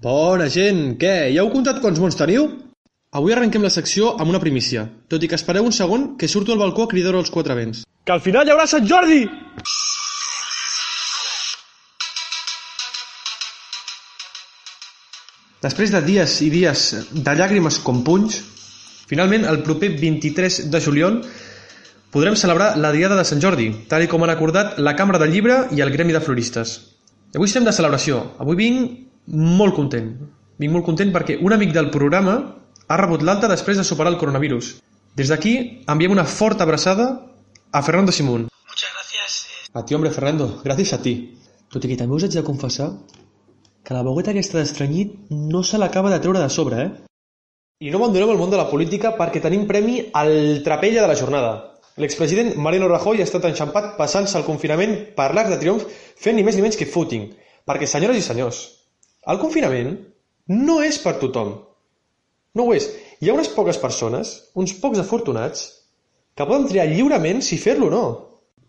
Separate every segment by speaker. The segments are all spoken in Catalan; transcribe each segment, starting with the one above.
Speaker 1: Bona gent, què? Ja heu comptat quants mons teniu? Avui arrenquem la secció amb una primícia, tot i que espereu un segon que surto al balcó a cridar als quatre vents. Que al final hi haurà Sant Jordi! Després de dies i dies de llàgrimes com punys, finalment el proper 23 de juliol podrem celebrar la Diada de Sant Jordi, tal i com han acordat la Cambra del Llibre i el Gremi de Floristes. Avui estem de celebració. Avui vinc molt content. Vinc molt content perquè un amic del programa ha rebut l'alta després de superar el coronavirus. Des d'aquí enviem una forta abraçada a Fernando Simón.
Speaker 2: Muchas gracias.
Speaker 1: A ti, hombre, Fernando. Gràcies a ti. Tot i que també us haig de confessar que la veueta aquesta d'estranyit no se l'acaba de treure de sobre, eh? I no abandonem el món de la política perquè tenim premi al trapella de la jornada. L'expresident Mariano Rajoy ha estat enxampat passant-se el confinament per l'arc de triomf fent ni més ni menys que footing. Perquè, senyores i senyors, el confinament no és per tothom. No ho és. Hi ha unes poques persones, uns pocs afortunats, que poden triar lliurement si fer-lo o no.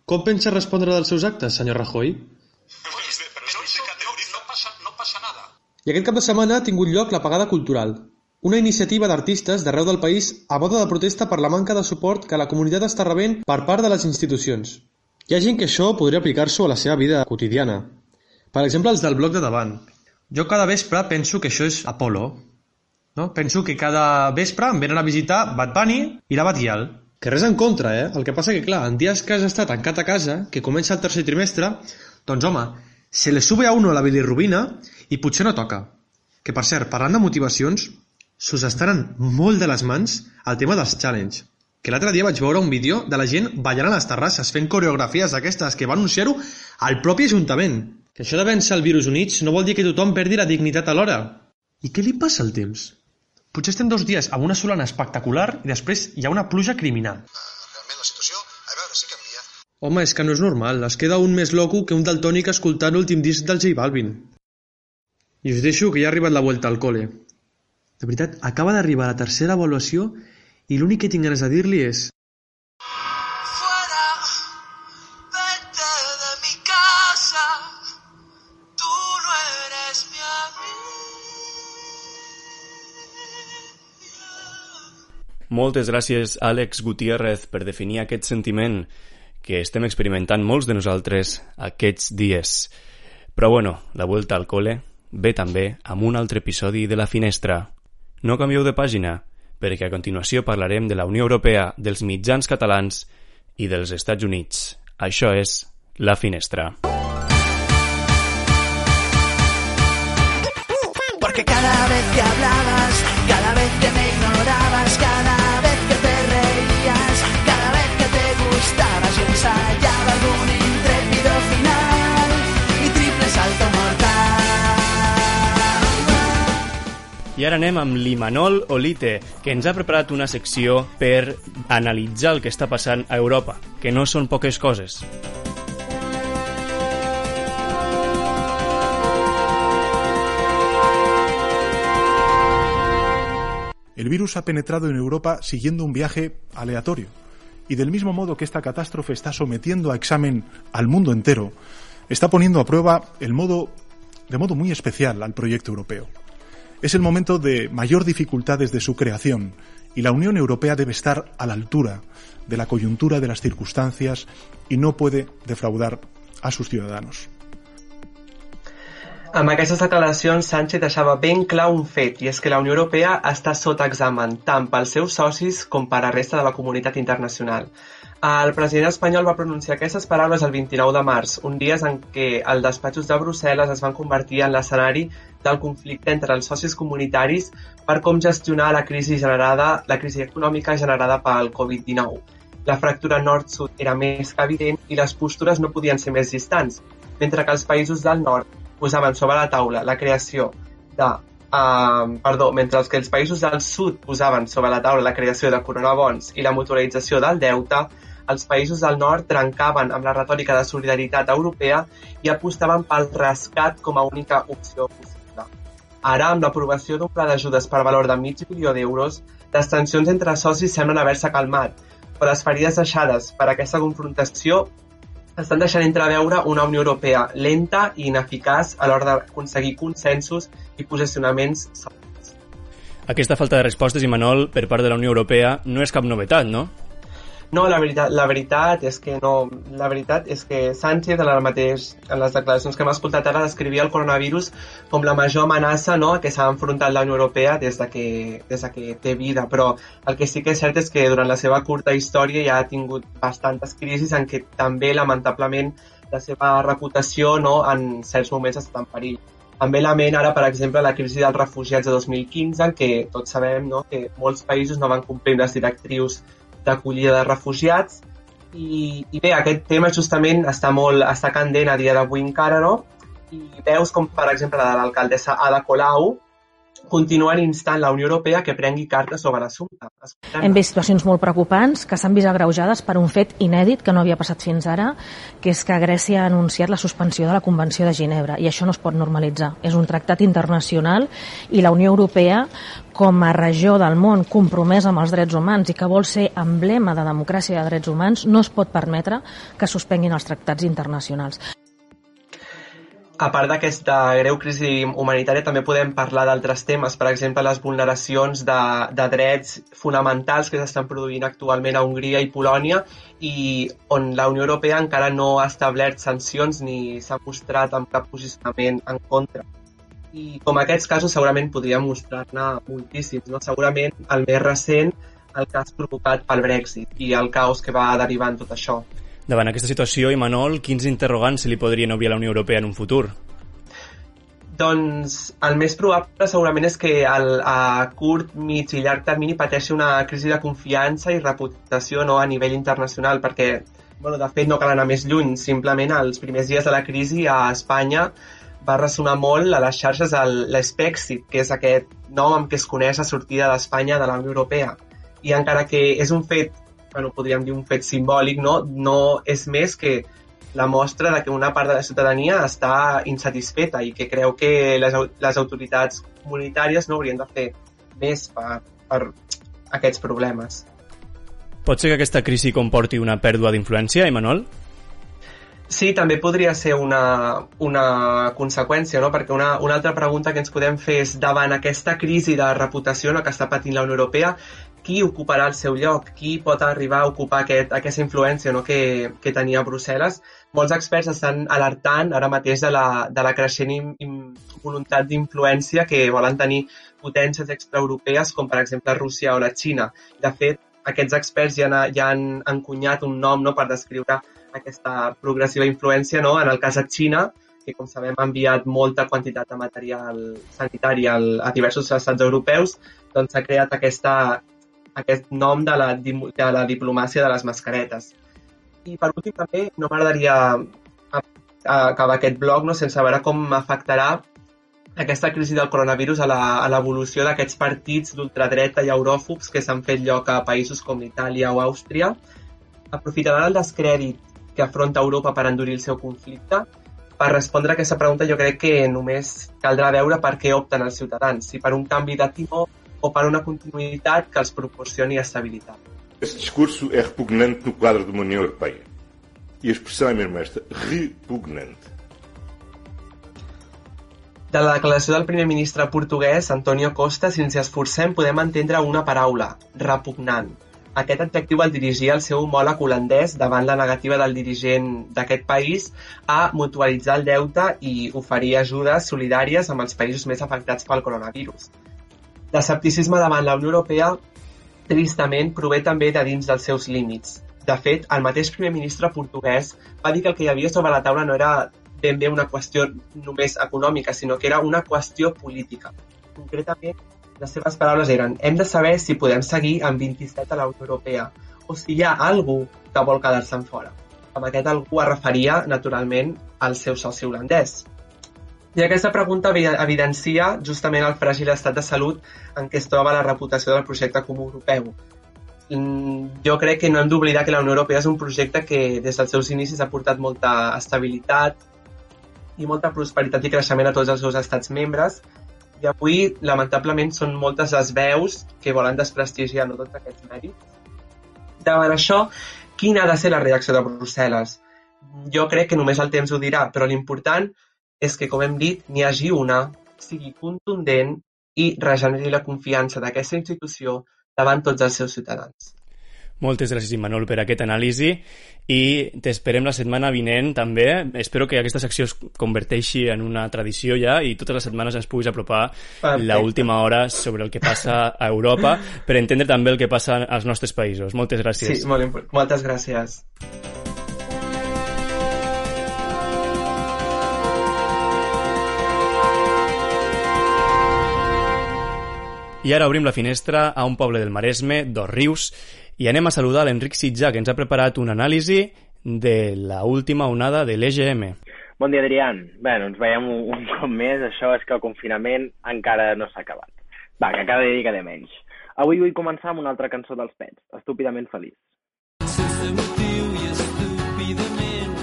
Speaker 1: Com pensa respondre dels seus actes, senyor Rajoy? I aquest cap de setmana ha tingut lloc la Pagada Cultural, una iniciativa d'artistes d'arreu del país a mode de protesta per la manca de suport que la comunitat està rebent per part de les institucions. Hi ha gent que això podria aplicar-s'ho a la seva vida quotidiana. Per exemple, els del bloc de davant. Jo cada vespre penso que això és Apolo. No? Penso que cada vespre em venen a visitar Bad Bunny i la Batial. Que res en contra, eh? El que passa que, clar, en dies que has estat tancat a casa, que comença el tercer trimestre, doncs, home, se le sube a uno la bilirrubina i potser no toca. Que, per cert, parlant de motivacions, s'us estaran molt de les mans el tema dels challenge. Que l'altre dia vaig veure un vídeo de la gent ballant a les terrasses, fent coreografies d'aquestes que va anunciar-ho al propi Ajuntament. Que això de vèncer el virus units no vol dir que tothom perdi la dignitat alhora. I què li passa al temps? Potser estem dos dies amb una solana espectacular i després hi ha una pluja criminal.
Speaker 2: Realment la situació, a veure si canvia.
Speaker 1: Home, és que no és normal. Es queda un més loco que un daltònic escoltant l'últim disc del J Balvin. I us deixo que ja ha arribat la vuelta al col·le. De veritat, acaba d'arribar la tercera avaluació i l'únic que tinc ganes de dir-li és
Speaker 3: Moltes gràcies, Àlex Gutiérrez, per definir aquest sentiment que estem experimentant molts de nosaltres aquests dies. Però bueno, la volta al col·le ve també amb un altre episodi de La Finestra. No canvieu de pàgina, perquè a continuació parlarem de la Unió Europea, dels mitjans catalans i dels Estats Units. Això és La Finestra.
Speaker 4: Porque cada vez que hablabas, cada vez que me ignorabas, cada
Speaker 3: I ara anem amb l'Imanol Olite, que ens ha preparat una secció per analitzar el que està passant a Europa, que no són poques coses.
Speaker 5: El virus ha penetrado en Europa siguiendo un viaje aleatorio. Y del mismo modo que esta catástrofe está sometiendo a examen al mundo entero, está poniendo a prueba el modo, de modo muy especial al proyecto europeo. Es el momento de mayor dificultades de su creación y la Unión Europea debe estar a la altura de la coyuntura de las circunstancias y no puede defraudar a sus ciudadanos.
Speaker 6: Amb aquestes declaracions, Sánchez deixava ben clar un fet, i és que la Unió Europea està sota examen, tant pels seus socis com per la resta de la comunitat internacional. El president espanyol va pronunciar aquestes paraules el 29 de març, un dia en què els despatxos de Brussel·les es van convertir en l'escenari del conflicte entre els socis comunitaris per com gestionar la crisi generada, la crisi econòmica generada pel Covid-19. La fractura nord-sud era més que evident i les postures no podien ser més distants, mentre que els països del nord posaven sobre la taula la creació de... Uh, perdó, mentre que els països del sud posaven sobre la taula la creació de coronabons i la mutualització del deute, els països del nord trencaven amb la retòrica de solidaritat europea i apostaven pel rescat com a única opció possible. Ara, amb l'aprovació d'un pla d'ajudes per valor de mig milió d'euros, les tensions entre socis semblen haver-se calmat, però les ferides deixades per aquesta confrontació estan deixant entreveure una Unió Europea lenta i ineficaç a l'hora d'aconseguir consensos i posicionaments sòlids.
Speaker 3: Aquesta falta de respostes, Imanol, per part de la Unió Europea no és cap novetat, no?
Speaker 6: No, la veritat, la veritat és que no. La veritat és que Sánchez, en, el mateix, en les declaracions que hem escoltat ara, descrivia el coronavirus com la major amenaça no, a què s'ha enfrontat la Unió Europea des de, que, des de que té vida. Però el que sí que és cert és que durant la seva curta història ja ha tingut bastantes crisis en què també, lamentablement, la seva reputació no, en certs moments ha estat en perill. També la ment ara, per exemple, la crisi dels refugiats de 2015, en què tots sabem no, que molts països no van complir les directrius d'acollida de refugiats i, i bé, aquest tema justament està molt està candent a dia d'avui encara, no? I veus com, per exemple, la de l'alcaldessa Ada Colau, continuen instant la Unió Europea que prengui cartes sobre l'assumpte.
Speaker 7: Hem vist situacions molt preocupants que s'han vist agreujades per un fet inèdit que no havia passat fins ara, que és que Grècia ha anunciat la suspensió de la Convenció de Ginebra i això no es pot normalitzar. És un tractat internacional i la Unió Europea com a regió del món compromesa amb els drets humans i que vol ser emblema de democràcia i de drets humans, no es pot permetre que suspenguin els tractats internacionals.
Speaker 6: A part d'aquesta greu crisi humanitària, també podem parlar d'altres temes, per exemple, les vulneracions de, de drets fonamentals que s'estan produint actualment a Hongria i Polònia i on la Unió Europea encara no ha establert sancions ni s'ha mostrat amb cap posicionament en contra. I com aquests casos segurament podríem mostrar-ne moltíssims. No? Segurament el més recent el cas provocat pel Brexit i el caos que va derivar en tot això.
Speaker 3: Davant aquesta situació, Imanol, quins interrogants se li podrien obrir a la Unió Europea en un futur?
Speaker 6: Doncs el més probable segurament és que el, a curt, mig i llarg termini pateixi una crisi de confiança i reputació no, a nivell internacional, perquè, bueno, de fet, no cal anar més lluny. Simplement, als primers dies de la crisi a Espanya va ressonar molt a les xarxes l'Spexit, que és aquest nom amb què es coneix la sortida d'Espanya de la Unió Europea. I encara que és un fet bueno, podríem dir un fet simbòlic, no, no és més que la mostra de que una part de la ciutadania està insatisfeta i que creu que les, les autoritats comunitàries no haurien de fer més per, per aquests problemes.
Speaker 3: Pot ser que aquesta crisi comporti una pèrdua d'influència, Emanuel?
Speaker 6: Sí, també podria ser una, una conseqüència, no? perquè una, una altra pregunta que ens podem fer és davant aquesta crisi de reputació no, que està patint la Unió Europea, qui ocuparà el seu lloc? Qui pot arribar a ocupar aquest, aquesta influència no, que, que tenia Brussel·les? Molts experts estan alertant ara mateix de la, de la creixent im, im, voluntat d'influència que volen tenir potències extraeuropees com per exemple Rússia o la Xina. De fet, aquests experts ja, han, ja han encunyat un nom no, per descriure aquesta progressiva influència, no? en el cas de Xina, que com sabem ha enviat molta quantitat de material sanitari a diversos estats europeus, doncs s'ha creat aquesta, aquest nom de la, de la diplomàcia de les mascaretes. I per últim també no m'agradaria acabar aquest blog no, sense veure com afectarà aquesta crisi del coronavirus a l'evolució d'aquests partits d'ultradreta i euròfobs que s'han fet lloc a països com Itàlia o Àustria. Aprofitaran el descrèdit que afronta Europa per endurir el seu conflicte? Per respondre a aquesta pregunta jo crec que només caldrà veure per què opten els ciutadans, si per un canvi de timó o per una continuïtat que els proporcioni estabilitat.
Speaker 8: Esse discurso é repugnante no quadro de uma União Europeia. E a expressão é mesmo esta, repugnante.
Speaker 6: De la declaració del primer ministre portuguès, Antonio Costa, si ens esforcem podem entendre una paraula, repugnant aquest adjectiu el dirigia el seu homòleg holandès davant la negativa del dirigent d'aquest país a mutualitzar el deute i oferir ajudes solidàries amb els països més afectats pel coronavirus. L'escepticisme davant la Unió Europea, tristament, prové també de dins dels seus límits. De fet, el mateix primer ministre portuguès va dir que el que hi havia sobre la taula no era ben bé una qüestió només econòmica, sinó que era una qüestió política. Concretament, les seves paraules eren hem de saber si podem seguir amb 27 a la Unió Europea o si hi ha algú que vol quedar-se'n fora. Amb aquest algú es referia, naturalment, al seu soci holandès. I aquesta pregunta evidencia justament el fràgil estat de salut en què es troba la reputació del projecte comú europeu. Mm, jo crec que no hem d'oblidar que la Unió Europea és un projecte que des dels seus inicis ha portat molta estabilitat i molta prosperitat i creixement a tots els seus estats membres i avui, lamentablement, són moltes les veus que volen desprestigiar no, tots aquests mèrits. Davant això, quina ha de ser la reacció de Brussel·les? jo crec que només el temps ho dirà, però l'important és que, com hem dit, n'hi hagi una, sigui contundent i regeneri la confiança d'aquesta institució davant tots els seus ciutadans.
Speaker 3: Moltes gràcies, Immanuel, per aquest anàlisi i t'esperem la setmana vinent també. Espero que aquesta secció es converteixi en una tradició ja i totes les setmanes ens puguis apropar
Speaker 6: Perfecte.
Speaker 3: la última hora sobre el que passa a Europa per entendre també el que passa als nostres països. Moltes gràcies.
Speaker 6: Sí, molt. Moltes gràcies.
Speaker 3: I ara obrim la finestra a un poble del Maresme, dos rius, i anem a saludar l'Enric Sitjà, que ens ha preparat una anàlisi de la última onada de l'EGM.
Speaker 9: Bon dia, Adrián. Bé, ens veiem un, un cop més. Això és que el confinament encara no s'ha acabat. Va, que cada dia queda menys. Avui vull començar amb una altra cançó dels Pets, Estúpidament feliç.
Speaker 10: sense motiu i estúpidament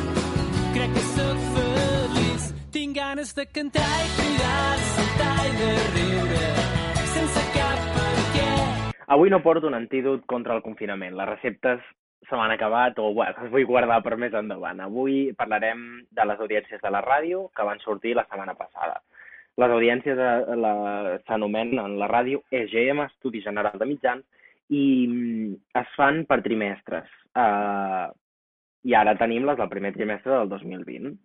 Speaker 10: crec que sóc feliç tinc ganes de cantar i cridar de saltar i de riure sense cap per què
Speaker 9: Avui no porto un antídot contra el confinament. Les receptes se m'han acabat o bueno, les vull guardar per més endavant. Avui parlarem de les audiències de la ràdio que van sortir la setmana passada. Les audiències s'anomenen en la ràdio EGM, Estudi General de Mitjans, i mm, es fan per trimestres. Uh, I ara tenim les del primer trimestre del 2020.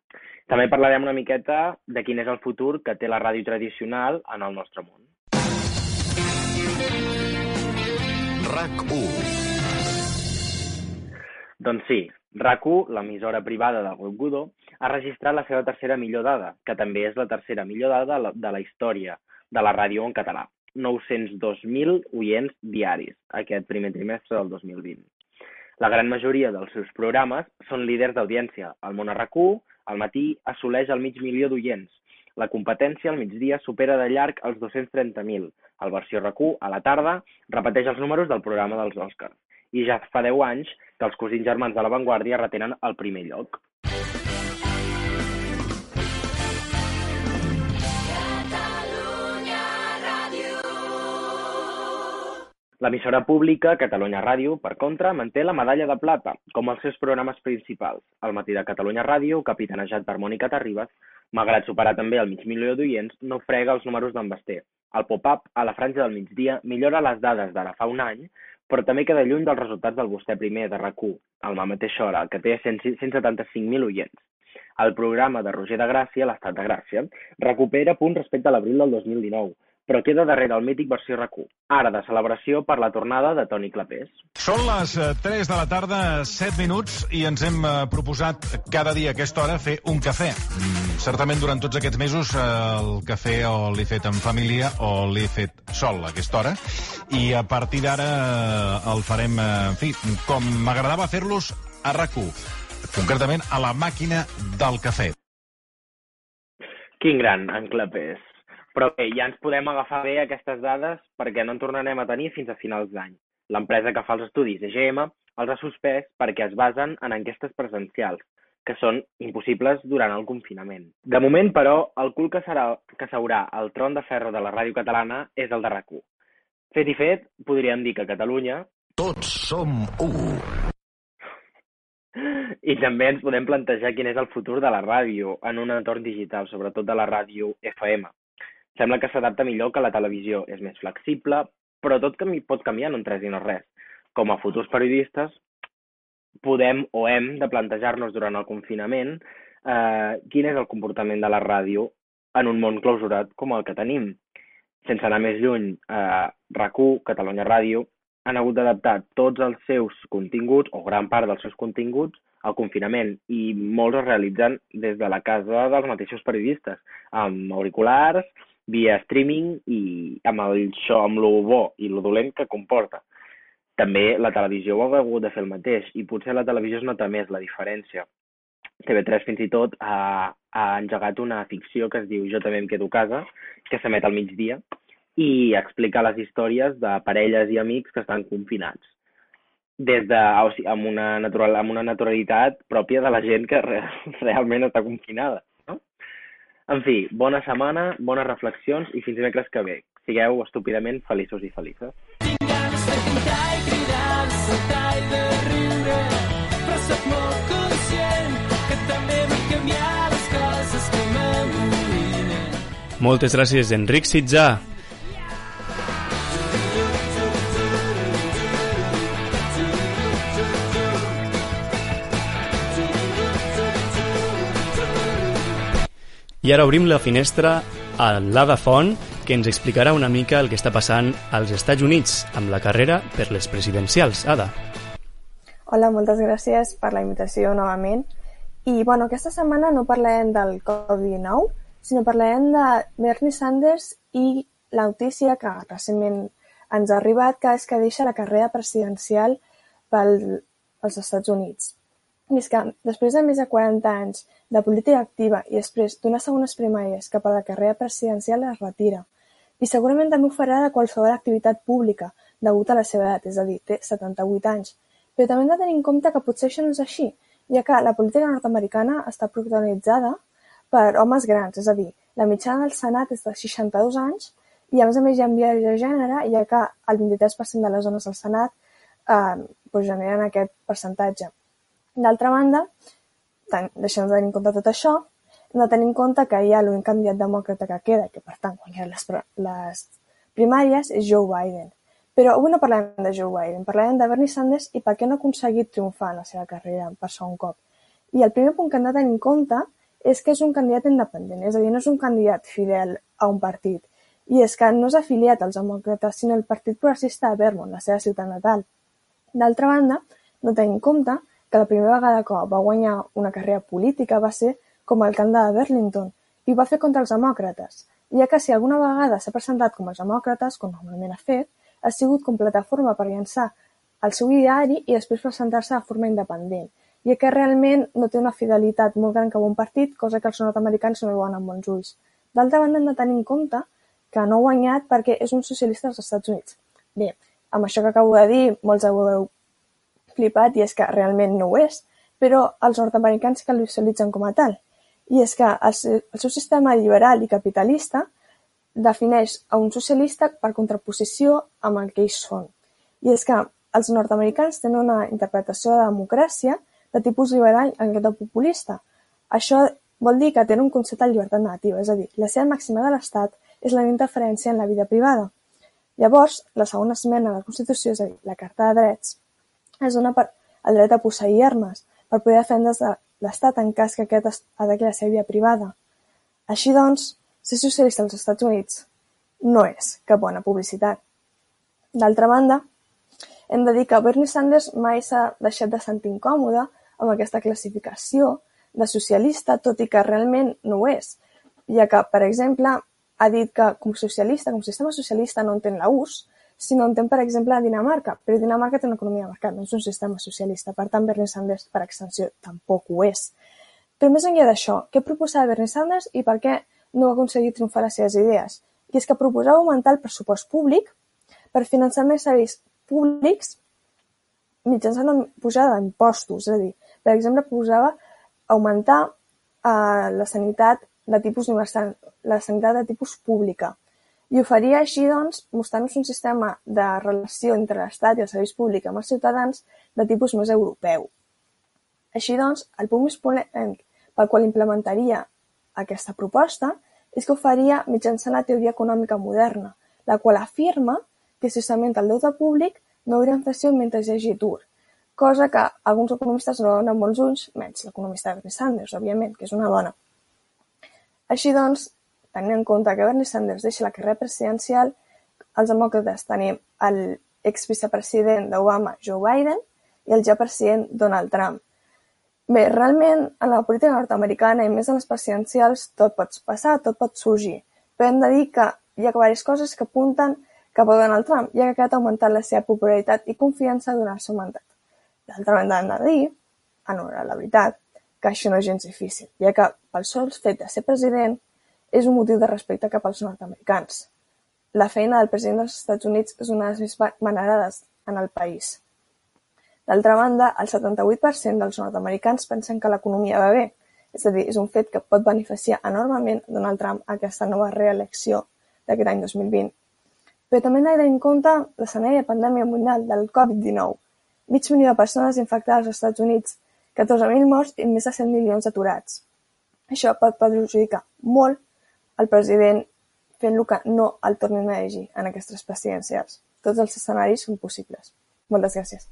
Speaker 9: També parlarem una miqueta de quin és el futur que té la ràdio tradicional en el nostre món. Doncs sí, RAC1, l'emissora privada del grup Godó, ha registrat la seva tercera millor dada, que també és la tercera millor dada de la, història de la ràdio en català. 902.000 oients diaris aquest primer trimestre del 2020. La gran majoria dels seus programes són líders d'audiència. El món RAC1, al matí, assoleix el mig milió d'oients. La competència al migdia supera de llarg els 230.000. El versió RAC1, a la tarda, repeteix els números del programa dels Oscars. I ja fa 10 anys que els cosins germans de La Vanguardia retenen el primer lloc. L'emissora pública, Catalunya Ràdio, per contra, manté la medalla de plata, com els seus programes principals. El matí de Catalunya Ràdio, capitanejat per Mònica Terribas, malgrat superar també el mig milió d'oients, no frega els números d'en Basté. El pop-up, a la franja del migdia, millora les dades d'ara fa un any, però també queda lluny dels resultats del Vostè Primer de RAC1, a la mateixa hora, que té 100 175.000 oients. El programa de Roger de Gràcia, l'Estat de Gràcia, recupera punts respecte a l'abril del 2019, però queda darrere el mític versió RAC1, ara de celebració per la tornada de Toni Clapés.
Speaker 11: Són les eh, 3 de la tarda, 7 minuts, i ens hem eh, proposat cada dia a aquesta hora fer un cafè. Mm, certament durant tots aquests mesos eh, el cafè o l'he fet en família o l'he fet sol a aquesta hora, i a partir d'ara eh, el farem, eh, en fi, com m'agradava fer-los a RAC1, concretament a la màquina del cafè.
Speaker 9: Quin gran, en Clapés. Però bé, ja ens podem agafar bé aquestes dades perquè no en tornarem a tenir fins a finals d'any. L'empresa que fa els estudis EGM els ha suspès perquè es basen en enquestes presencials, que són impossibles durant el confinament. De moment, però, el cul que serà que s'haurà al tron de ferro de la ràdio catalana és el de RAC1. Fet i fet, podríem dir que a Catalunya...
Speaker 11: Tots som u.
Speaker 9: I també ens podem plantejar quin és el futur de la ràdio en un entorn digital, sobretot de la ràdio FM. Sembla que s'adapta millor que la televisió, és més flexible, però tot canvi, pot canviar en un tres i no res. Com a futurs periodistes, podem o hem de plantejar-nos durant el confinament eh, quin és el comportament de la ràdio en un món clausurat com el que tenim. Sense anar més lluny, eh, RAC1, Catalunya Ràdio, han hagut d'adaptar tots els seus continguts, o gran part dels seus continguts, al confinament, i molts es realitzen des de la casa dels mateixos periodistes, amb auriculars, via streaming i amb show, amb lo bo i lo dolent que comporta. També la televisió ho ha hagut de fer el mateix, i potser la televisió es nota més la diferència. TV3 fins i tot ha, ha engegat una ficció que es diu Jo també em quedo a casa, que s'emet al migdia, i explica les històries de parelles i amics que estan confinats des de, o sigui, amb, una natural, amb una naturalitat pròpia de la gent que re, realment està confinada. En fi, bona setmana, bones reflexions i fins dimecres que ve. Sigueu estúpidament feliços i felices.
Speaker 3: Moltes gràcies, Enric Sitjà. I ara obrim la finestra a l'Ada Font, que ens explicarà una mica el que està passant als Estats Units amb la carrera per les presidencials. Ada.
Speaker 12: Hola, moltes gràcies per la invitació novament. I bueno, aquesta setmana no parlarem del Covid-19, sinó parlarem de Bernie Sanders i la notícia que recentment ens ha arribat, que és que deixa la carrera presidencial pel, als Estats Units. I és que després de més de 40 anys de política activa i després d'unes segones primàries cap a la carrera presidencial es retira. I segurament també ho farà de qualsevol activitat pública, degut a la seva edat, és a dir, té 78 anys. Però també hem de tenir en compte que potser això no és així, ja que la política nord-americana està protagonitzada per homes grans, és a dir, la mitjana del Senat és de 62 anys i a més a més hi ha enviats de gènere, ja que el 23% de les dones al Senat eh, doncs generen aquest percentatge. D'altra banda, deixem de tenir en compte tot això, hem de tenir en compte que hi ha l'únic candidat demòcrata que queda, que per tant guanyar les, les primàries, és Joe Biden. Però avui no parlarem de Joe Biden, parlarem de Bernie Sanders i per què no ha aconseguit triomfar en la seva carrera per segon cop. I el primer punt que hem de tenir en compte és que és un candidat independent, és a dir, no és un candidat fidel a un partit. I és que no és afiliat als demòcrates, sinó al Partit Progressista de Vermont, la seva ciutat natal. D'altra banda, no tenim en compte que la primera vegada que va guanyar una carrera política va ser com a alcalde de Burlington i ho va fer contra els demòcrates, ja que si alguna vegada s'ha presentat com els demòcrates, com normalment ha fet, ha sigut com plataforma per llançar el seu ideari i després presentar-se de forma independent, ja que realment no té una fidelitat molt gran cap a un partit, cosa que els nord-americans no veuen amb bons ulls. D'altra banda, hem de tenir en compte que no ha guanyat perquè és un socialista dels Estats Units. Bé, amb això que acabo de dir, molts heu flipat i és que realment no ho és, però els nord-americans que l'utilitzen com a tal. I és que el, el seu sistema liberal i capitalista defineix a un socialista per contraposició amb el que ells són. I és que els nord-americans tenen una interpretació de democràcia de tipus liberal en lloc de populista. Això vol dir que tenen un concepte de llibertat nativa, és a dir, la seva màxima de l'Estat és la interferència en la vida privada. Llavors, la segona esmena de la Constitució, és a dir, la Carta de Drets, es per el dret a posseir armes per poder defendre's de l'Estat en cas que aquest ataqui la seva vida privada. Així doncs, ser socialista als Estats Units no és cap bona publicitat. D'altra banda, hem de dir que Bernie Sanders mai s'ha deixat de sentir incòmode amb aquesta classificació de socialista, tot i que realment no ho és, ja que, per exemple, ha dit que com socialista, com sistema socialista no entén la US, si no entén, per exemple, Dinamarca, però Dinamarca té una economia de mercat, no és un sistema socialista, per tant Bernie Sanders, per extensió, tampoc ho és. Però més enllà d'això, què proposava Bernie Sanders i per què no ha aconseguit triomfar les seves idees? I és que proposava augmentar el pressupost públic per finançar més serveis públics mitjançant una pujada d'impostos, és a dir, per exemple, proposava augmentar eh, la sanitat de tipus universal, la sanitat de tipus pública, i ho faria així, doncs, mostrant-nos un sistema de relació entre l'Estat i els serveis públics amb els ciutadans de tipus més europeu. Així doncs, el punt més polèmic pel qual implementaria aquesta proposta és que ho faria mitjançant la teoria econòmica moderna, la qual afirma que si s'augmenta el deute públic no haurà inflació mentre hi hagi atur, cosa que alguns economistes no amb bons ulls, menys l'economista Bernie Sanders, òbviament, que és una dona. Així doncs, tenint en compte que Bernie Sanders deixa la carrera presidencial, els demòcrates tenim l'exvicepresident d'Obama, Joe Biden, i el ja president Donald Trump. Bé, realment, en la política nord-americana i més en les presidencials, tot pot passar, tot pot sorgir. Però hem de dir que hi ha diverses coses que apunten cap a Donald Trump, ja que ha augmentat la seva popularitat i confiança durant el seu mandat. D'altra banda, hem de dir, en honor a la veritat, que això no és gens difícil, ja que pel sol fet de ser president és un motiu de respecte cap als nord-americans. La feina del president dels Estats Units és una de les més venerades en el país. D'altra banda, el 78% dels nord-americans pensen que l'economia va bé, és a dir, és un fet que pot beneficiar enormement Donald Trump a aquesta nova reelecció d'aquest any 2020. Però també hem de en compte l'escenari de pandèmia mundial del Covid-19. Mig milió de persones infectades als Estats Units 14.000 morts i més de 100 milions d'aturats. Això pot perjudicar molt el president fent-lo que no el tornin a llegir en aquestes presidencials. Tots els escenaris són possibles. Moltes gràcies.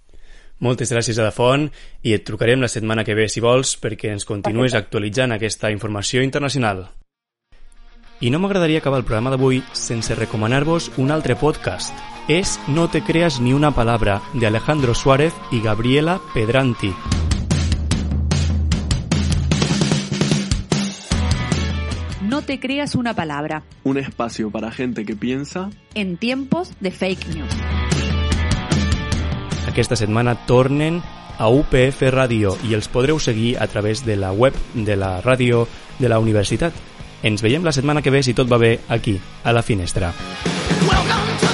Speaker 3: Moltes gràcies a la Font i et trucarem la setmana que ve, si vols, perquè ens continues
Speaker 12: Perfecte.
Speaker 3: actualitzant aquesta informació internacional. I no m'agradaria acabar el programa d'avui sense recomanar-vos un altre podcast. És No te creas ni una palabra, de Alejandro Suárez i Gabriela Pedranti.
Speaker 13: No te creas una palabra.
Speaker 14: Un espacio para gente que piensa
Speaker 13: En tiempos de fake news.
Speaker 3: Aquesta setmana tornen a UPF Ràdio i els podreu seguir a través de la web de la ràdio de la universitat. Ens veiem la setmana que ve, si tot va bé, aquí, a la finestra.
Speaker 10: Welcome to